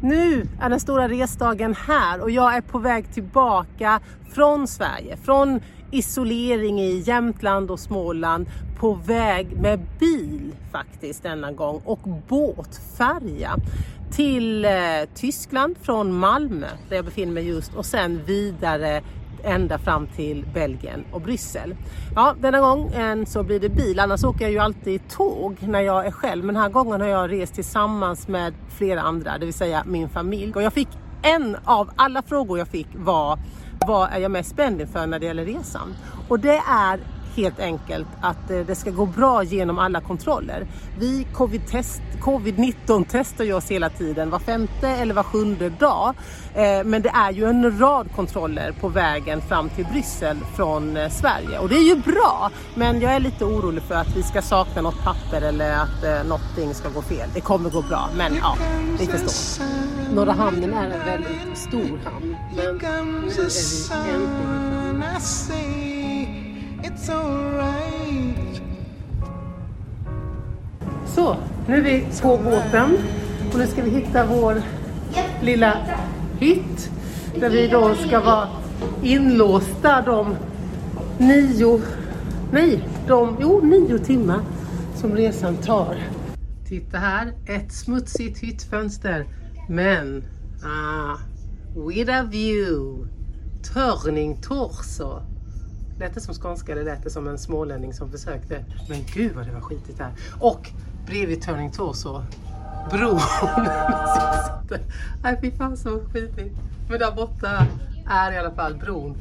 Nu är den stora resdagen här och jag är på väg tillbaka från Sverige, från isolering i Jämtland och Småland på väg med bil faktiskt denna gång och båtfärja till eh, Tyskland från Malmö där jag befinner mig just och sen vidare ända fram till Belgien och Bryssel. Ja, denna gången så blir det bil, annars åker jag ju alltid tåg när jag är själv. Men den här gången har jag rest tillsammans med flera andra, det vill säga min familj. Och jag fick en av alla frågor jag fick var vad är jag mest spänd inför när det gäller resan? Och det är helt enkelt att eh, det ska gå bra genom alla kontroller. Vi covid-19 testar ju oss hela tiden, var femte eller var sjunde dag. Eh, men det är ju en rad kontroller på vägen fram till Bryssel från eh, Sverige och det är ju bra. Men jag är lite orolig för att vi ska sakna något papper eller att någonting ska gå fel. Det kommer gå bra, men ja, ni förstår. Norra hamnen är en väldigt stor hamn, men nu är vi äntligen. Så, nu är vi på båten och nu ska vi hitta vår lilla hytt där vi då ska vara inlåsta de nio, nej, de, jo, nio timmar som resan tar. Titta här, ett smutsigt hyttfönster, men ah, with a view, Turning Torso. Lät det som skånska eller lät det som en smålänning som försökte? Men gud vad det var skitigt där. Och bredvid Turning Torso, bron. Nej fy fan så skitigt. Men där borta är i alla fall bron.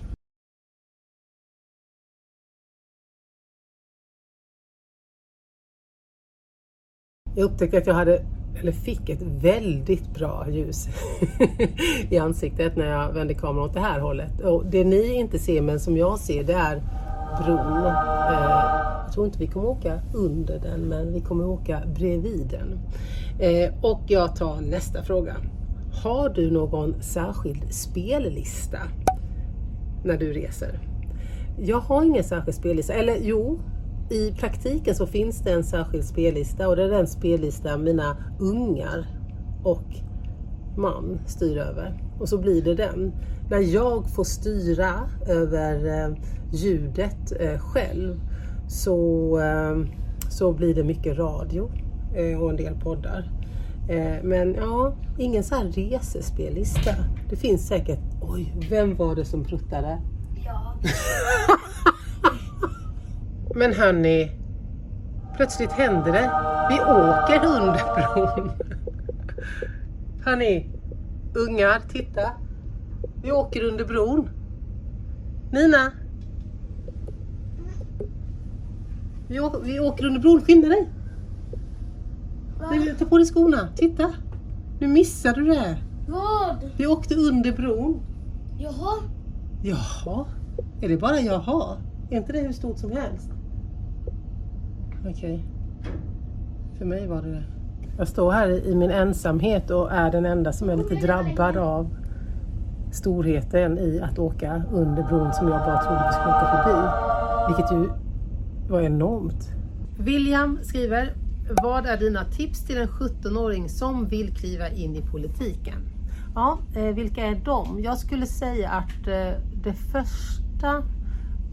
Jag upptäckte att jag hade eller fick ett väldigt bra ljus i ansiktet när jag vände kameran åt det här hållet. Och det ni inte ser men som jag ser det är bron. Eh, jag tror inte vi kommer åka under den men vi kommer åka bredvid den. Eh, och jag tar nästa fråga. Har du någon särskild spellista när du reser? Jag har ingen särskild spellista, eller jo, i praktiken så finns det en särskild spellista och det är den spellista mina ungar och man styr över. Och så blir det den. När jag får styra över eh, ljudet eh, själv så, eh, så blir det mycket radio och en del poddar. Men ja, ingen sån här resespellista. Det finns säkert, oj, vem var det som pruttade? Ja. Men hörni, plötsligt händer det. Vi åker under bron. Hörni, ungar, titta. Vi åker under bron. Nina. Vi åker, vi åker under bron, skynda dig. Ta på dig skorna, titta. Nu missade du det. Vad? Vi åkte under bron. Jaha. Jaha? Är det bara jaha? Är inte det hur stort som helst? Okej. Okay. För mig var det det. Jag står här i min ensamhet och är den enda som är lite drabbad av storheten i att åka under bron som jag bara trodde vi skulle åka förbi. Vilket ju var enormt. William skriver Vad är dina tips till en 17-åring som vill kliva in i politiken? Ja, eh, vilka är de? Jag skulle säga att eh, det första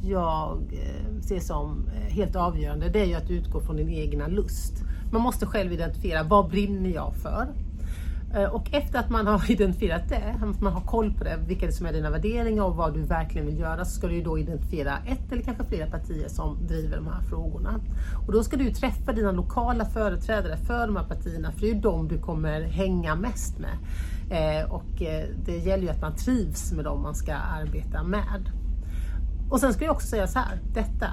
jag eh, ser som eh, helt avgörande det är ju att utgå från din egna lust. Man måste själv identifiera vad brinner jag för? Eh, och efter att man har identifierat det, att man har koll på det, vilka som är dina värderingar och vad du verkligen vill göra, så ska du då identifiera ett eller kanske flera partier som driver de här frågorna. Och då ska du träffa dina lokala företrädare för de här partierna, för det är ju de du kommer hänga mest med. Och det gäller ju att man trivs med dem man ska arbeta med. Och sen ska jag också säga så här, detta,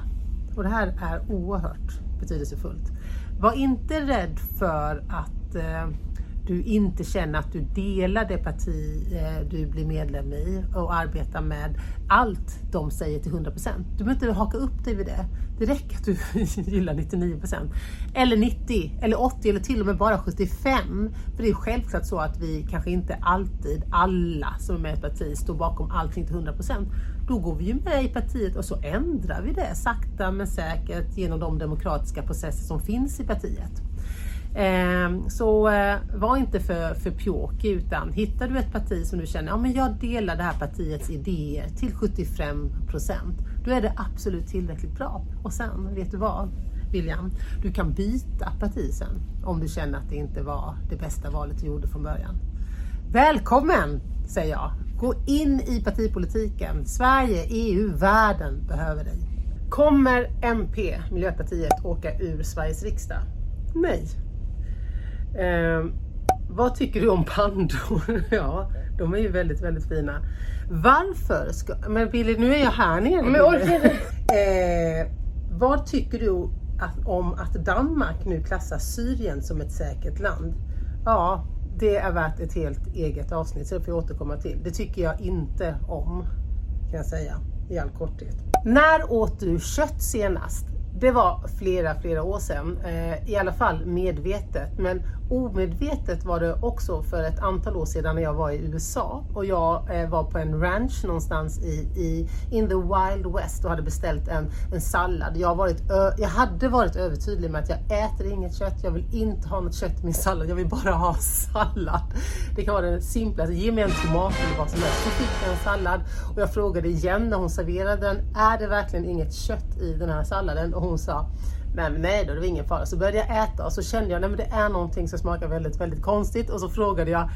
och det här är oerhört betydelsefullt. Var inte rädd för att eh, du inte känner att du delar det parti eh, du blir medlem i och arbetar med allt de säger till 100%. Du behöver inte haka upp dig vid det. Det räcker att du gillar 99% eller 90 eller 80 eller till och med bara 75. För det är självklart så att vi kanske inte alltid, alla som är med i ett parti, står bakom allting till 100%. Då går vi ju med i partiet och så ändrar vi det sakta men säkert genom de demokratiska processer som finns i partiet. Ehm, så eh, var inte för, för pjåkig utan hittar du ett parti som du känner, ja men jag delar det här partiets idéer till 75 procent, Då är det absolut tillräckligt bra. Och sen, vet du vad William? Du kan byta parti sen om du känner att det inte var det bästa valet du gjorde från början. Välkommen säger jag! Gå in i partipolitiken. Sverige, EU, världen behöver dig. Kommer MP, Miljöpartiet, åka ur Sveriges riksdag? Nej. Eh, vad tycker du om pandor? ja, de är ju väldigt, väldigt fina. Varför ska... Men Billy, nu är jag här nere. Men eh, vad tycker du att, om att Danmark nu klassar Syrien som ett säkert land? Ja, det är värt ett helt eget avsnitt, så det får jag återkomma till. Det tycker jag inte om, kan jag säga i all korthet. När åt du kött senast? Det var flera, flera år sedan. Eh, I alla fall medvetet. Men omedvetet var det också för ett antal år sedan när jag var i USA och jag eh, var på en ranch någonstans i, i in the wild west och hade beställt en, en sallad. Jag, varit, jag hade varit övertydlig med att jag äter inget kött, jag vill inte ha något kött i min sallad, jag vill bara ha sallad. Det kan vara det simplaste, ge mig en tomat eller vad som helst. Så fick jag en sallad och jag frågade igen när hon serverade den, är det verkligen inget kött i den här salladen? Och hon sa men nej då, det var ingen fara. Så började jag äta och så kände jag att det är någonting som smakar väldigt, väldigt konstigt. Och så frågade jag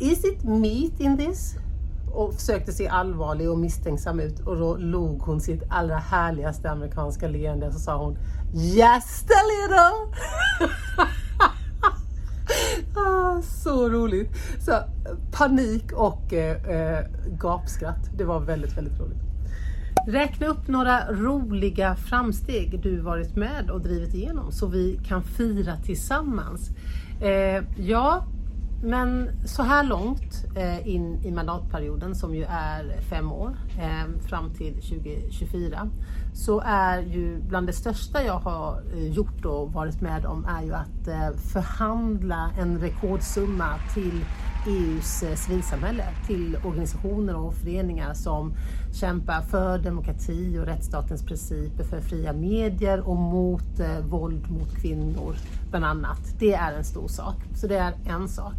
Is it meat in this? Och försökte se allvarlig och misstänksam ut och då log hon sitt allra härligaste amerikanska leende och så sa hon Yes a little! ah, så roligt! Så eh, panik och eh, eh, gapskratt. Det var väldigt, väldigt roligt. Räkna upp några roliga framsteg du varit med och drivit igenom så vi kan fira tillsammans. Eh, ja, men så här långt eh, in i mandatperioden som ju är fem år eh, fram till 2024 så är ju bland det största jag har eh, gjort och varit med om är ju att eh, förhandla en rekordsumma till EUs eh, civilsamhälle, till organisationer och föreningar som kämpar för demokrati och rättsstatens principer, för fria medier och mot eh, våld mot kvinnor bland annat. Det är en stor sak. Så det är en sak.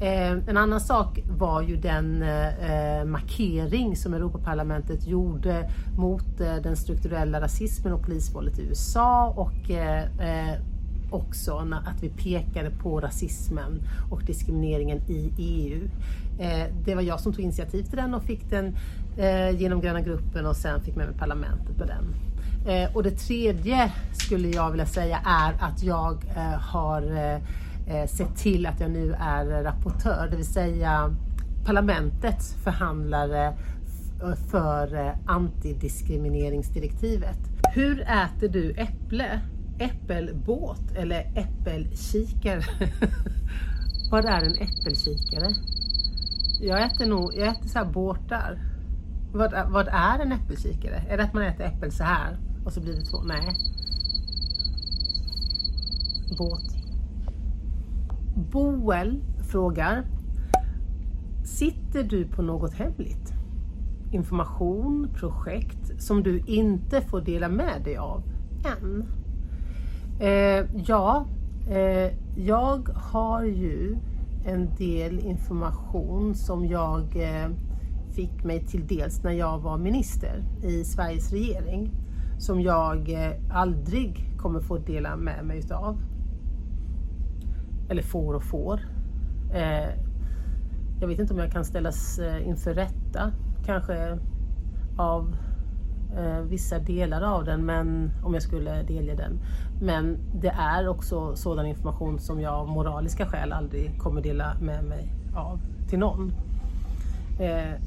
Eh, en annan sak var ju den eh, eh markering som Europaparlamentet gjorde mot eh, den strukturella rasismen och polisvåldet i USA och eh, eh, också att vi pekade på rasismen och diskrimineringen i EU. Eh, det var jag som tog initiativ till den och fick den eh, genom Gröna gruppen och sen fick med mig parlamentet på den. Eh, och det tredje skulle jag vilja säga är att jag eh, har eh, sett till att jag nu är rapportör, det vill säga parlamentets förhandlare för antidiskrimineringsdirektivet. Hur äter du äpple? Äppelbåt eller äppelkikare? Vad är en äppelkikare? Jag äter nog, jag äter så här båtar. Vad, vad är en äppelkikare? Är det att man äter äppel så här och så blir det två? Nej. Båt. Boel frågar Sitter du på något hemligt? Information, projekt som du inte får dela med dig av än? Eh, ja, eh, jag har ju en del information som jag eh, fick mig till dels när jag var minister i Sveriges regering som jag eh, aldrig kommer få dela med mig utav eller får och får. Eh, jag vet inte om jag kan ställas eh, inför rätta kanske av eh, vissa delar av den, men om jag skulle delge den. Men det är också sådan information som jag av moraliska skäl aldrig kommer dela med mig av till någon. Eh,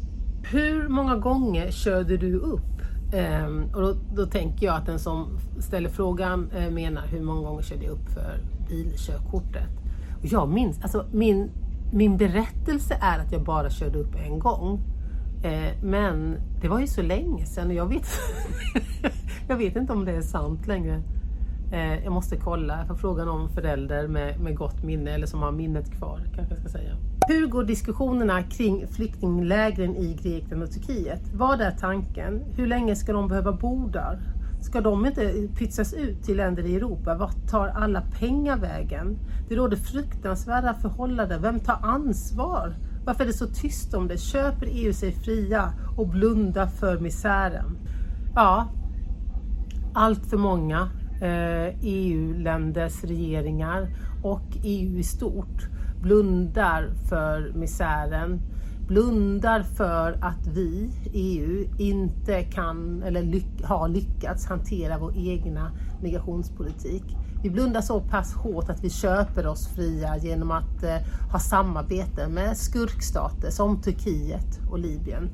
hur många gånger körde du upp? Eh, och då, då, tänker jag att den som ställer frågan eh, menar hur många gånger körde jag upp för bilkörkortet? jag minns, alltså min, min berättelse är att jag bara körde upp en gång. Eh, men det var ju så länge sedan och jag vet, jag vet inte om det är sant längre. Eh, jag måste kolla, jag får fråga någon förälder med, med gott minne eller som har minnet kvar kanske jag ska säga. Hur går diskussionerna kring flyktinglägren i Grekland och Turkiet? Vad är tanken? Hur länge ska de behöva bo där? Ska de inte pytsas ut till länder i Europa? Vart tar alla pengar vägen? Det råder fruktansvärda förhållanden. Vem tar ansvar? Varför är det så tyst om det? Köper EU sig fria och blundar för misären? Ja, allt för många eh, EU-länders regeringar och EU i stort blundar för misären, blundar för att vi, EU, inte kan eller lyck har lyckats hantera vår egna migrationspolitik. Vi blundar så pass hårt att vi köper oss fria genom att eh, ha samarbete med skurkstater som Turkiet och Libyen.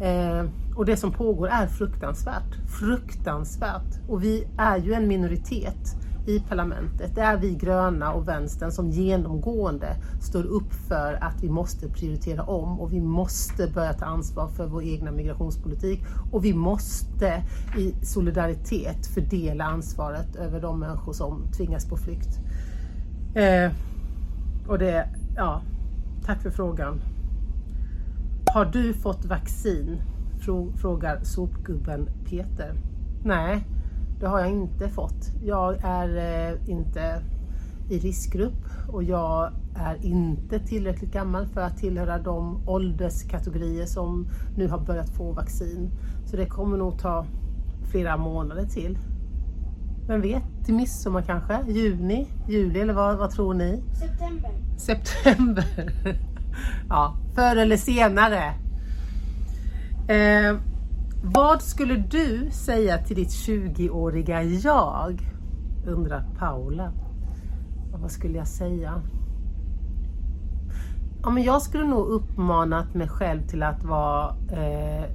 Eh, och det som pågår är fruktansvärt. Fruktansvärt. Och vi är ju en minoritet i parlamentet. Det är vi gröna och vänstern som genomgående står upp för att vi måste prioritera om och vi måste börja ta ansvar för vår egna migrationspolitik och vi måste i solidaritet fördela ansvaret över de människor som tvingas på flykt. Eh, och det, ja, tack för frågan. Har du fått vaccin? Frågar sopgubben Peter. Nej, det har jag inte fått. Jag är eh, inte i riskgrupp och jag är inte tillräckligt gammal för att tillhöra de ålderskategorier som nu har börjat få vaccin. Så det kommer nog ta flera månader till. Vem vet, till midsommar kanske? Juni? Juli eller vad, vad tror ni? September. September. ja, förr eller senare. Eh, vad skulle du säga till ditt 20-åriga jag? Undrar Paula. Och vad skulle jag säga? Ja, men jag skulle nog uppmanat mig själv till att vara eh,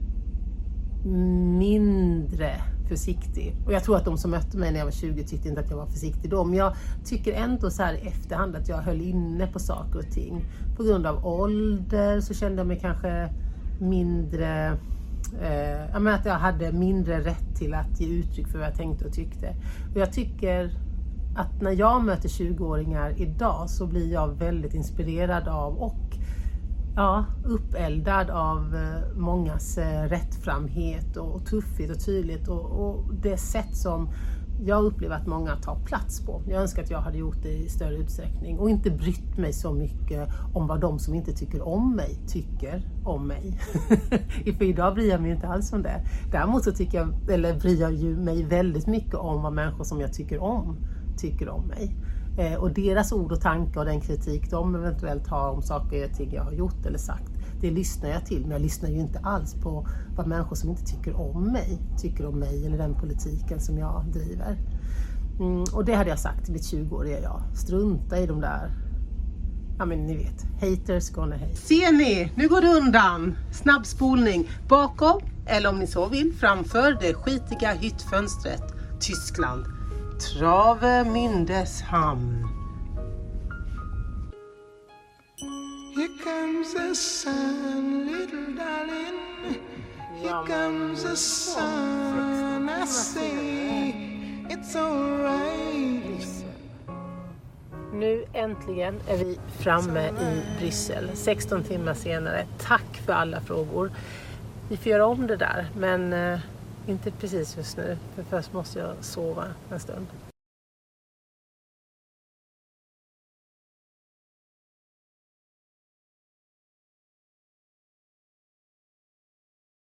mindre försiktig. Och jag tror att de som mötte mig när jag var 20 tyckte inte att jag var försiktig då. Men jag tycker ändå så här i efterhand att jag höll inne på saker och ting. På grund av ålder så kände jag mig kanske mindre eh, att jag hade mindre rätt till att ge uttryck för vad jag tänkte och tyckte. Och jag tycker att när jag möter 20-åringar idag så blir jag väldigt inspirerad av och ja, uppeldad av eh, mångas eh, rättframhet och tuffhet och tydlighet och, och det sätt som jag upplever att många tar plats på. Jag önskar att jag hade gjort det i större utsträckning och inte brytt mig så mycket om vad de som inte tycker om mig tycker om mig. För idag bryr jag mig inte alls om det. Däremot så tycker jag, eller bryr jag ju mig väldigt mycket om vad människor som jag tycker om tycker om mig. Eh, och deras ord och tankar och den kritik de eventuellt har om saker och ting jag har gjort eller sagt det lyssnar jag till, men jag lyssnar ju inte alls på vad människor som inte tycker om mig tycker om mig eller den politiken som jag driver. Mm, och det hade jag sagt till mitt 20-åriga jag. Strunta i de där, ja men ni vet, haters gonna hate. Ser ni? Nu går det undan! Snabbspolning bakom, eller om ni så vill, framför det skitiga hyttfönstret. Tyskland. Trave Mündeshamn. Comes the sun, little darling. Here comes the sun. I say it's alright. Nu äntligen är vi framme i Bryssel, 16 timmar senare. Tack för alla frågor. Vi får göra om det där, men eh, inte precis just nu. För först måste jag sova en stund.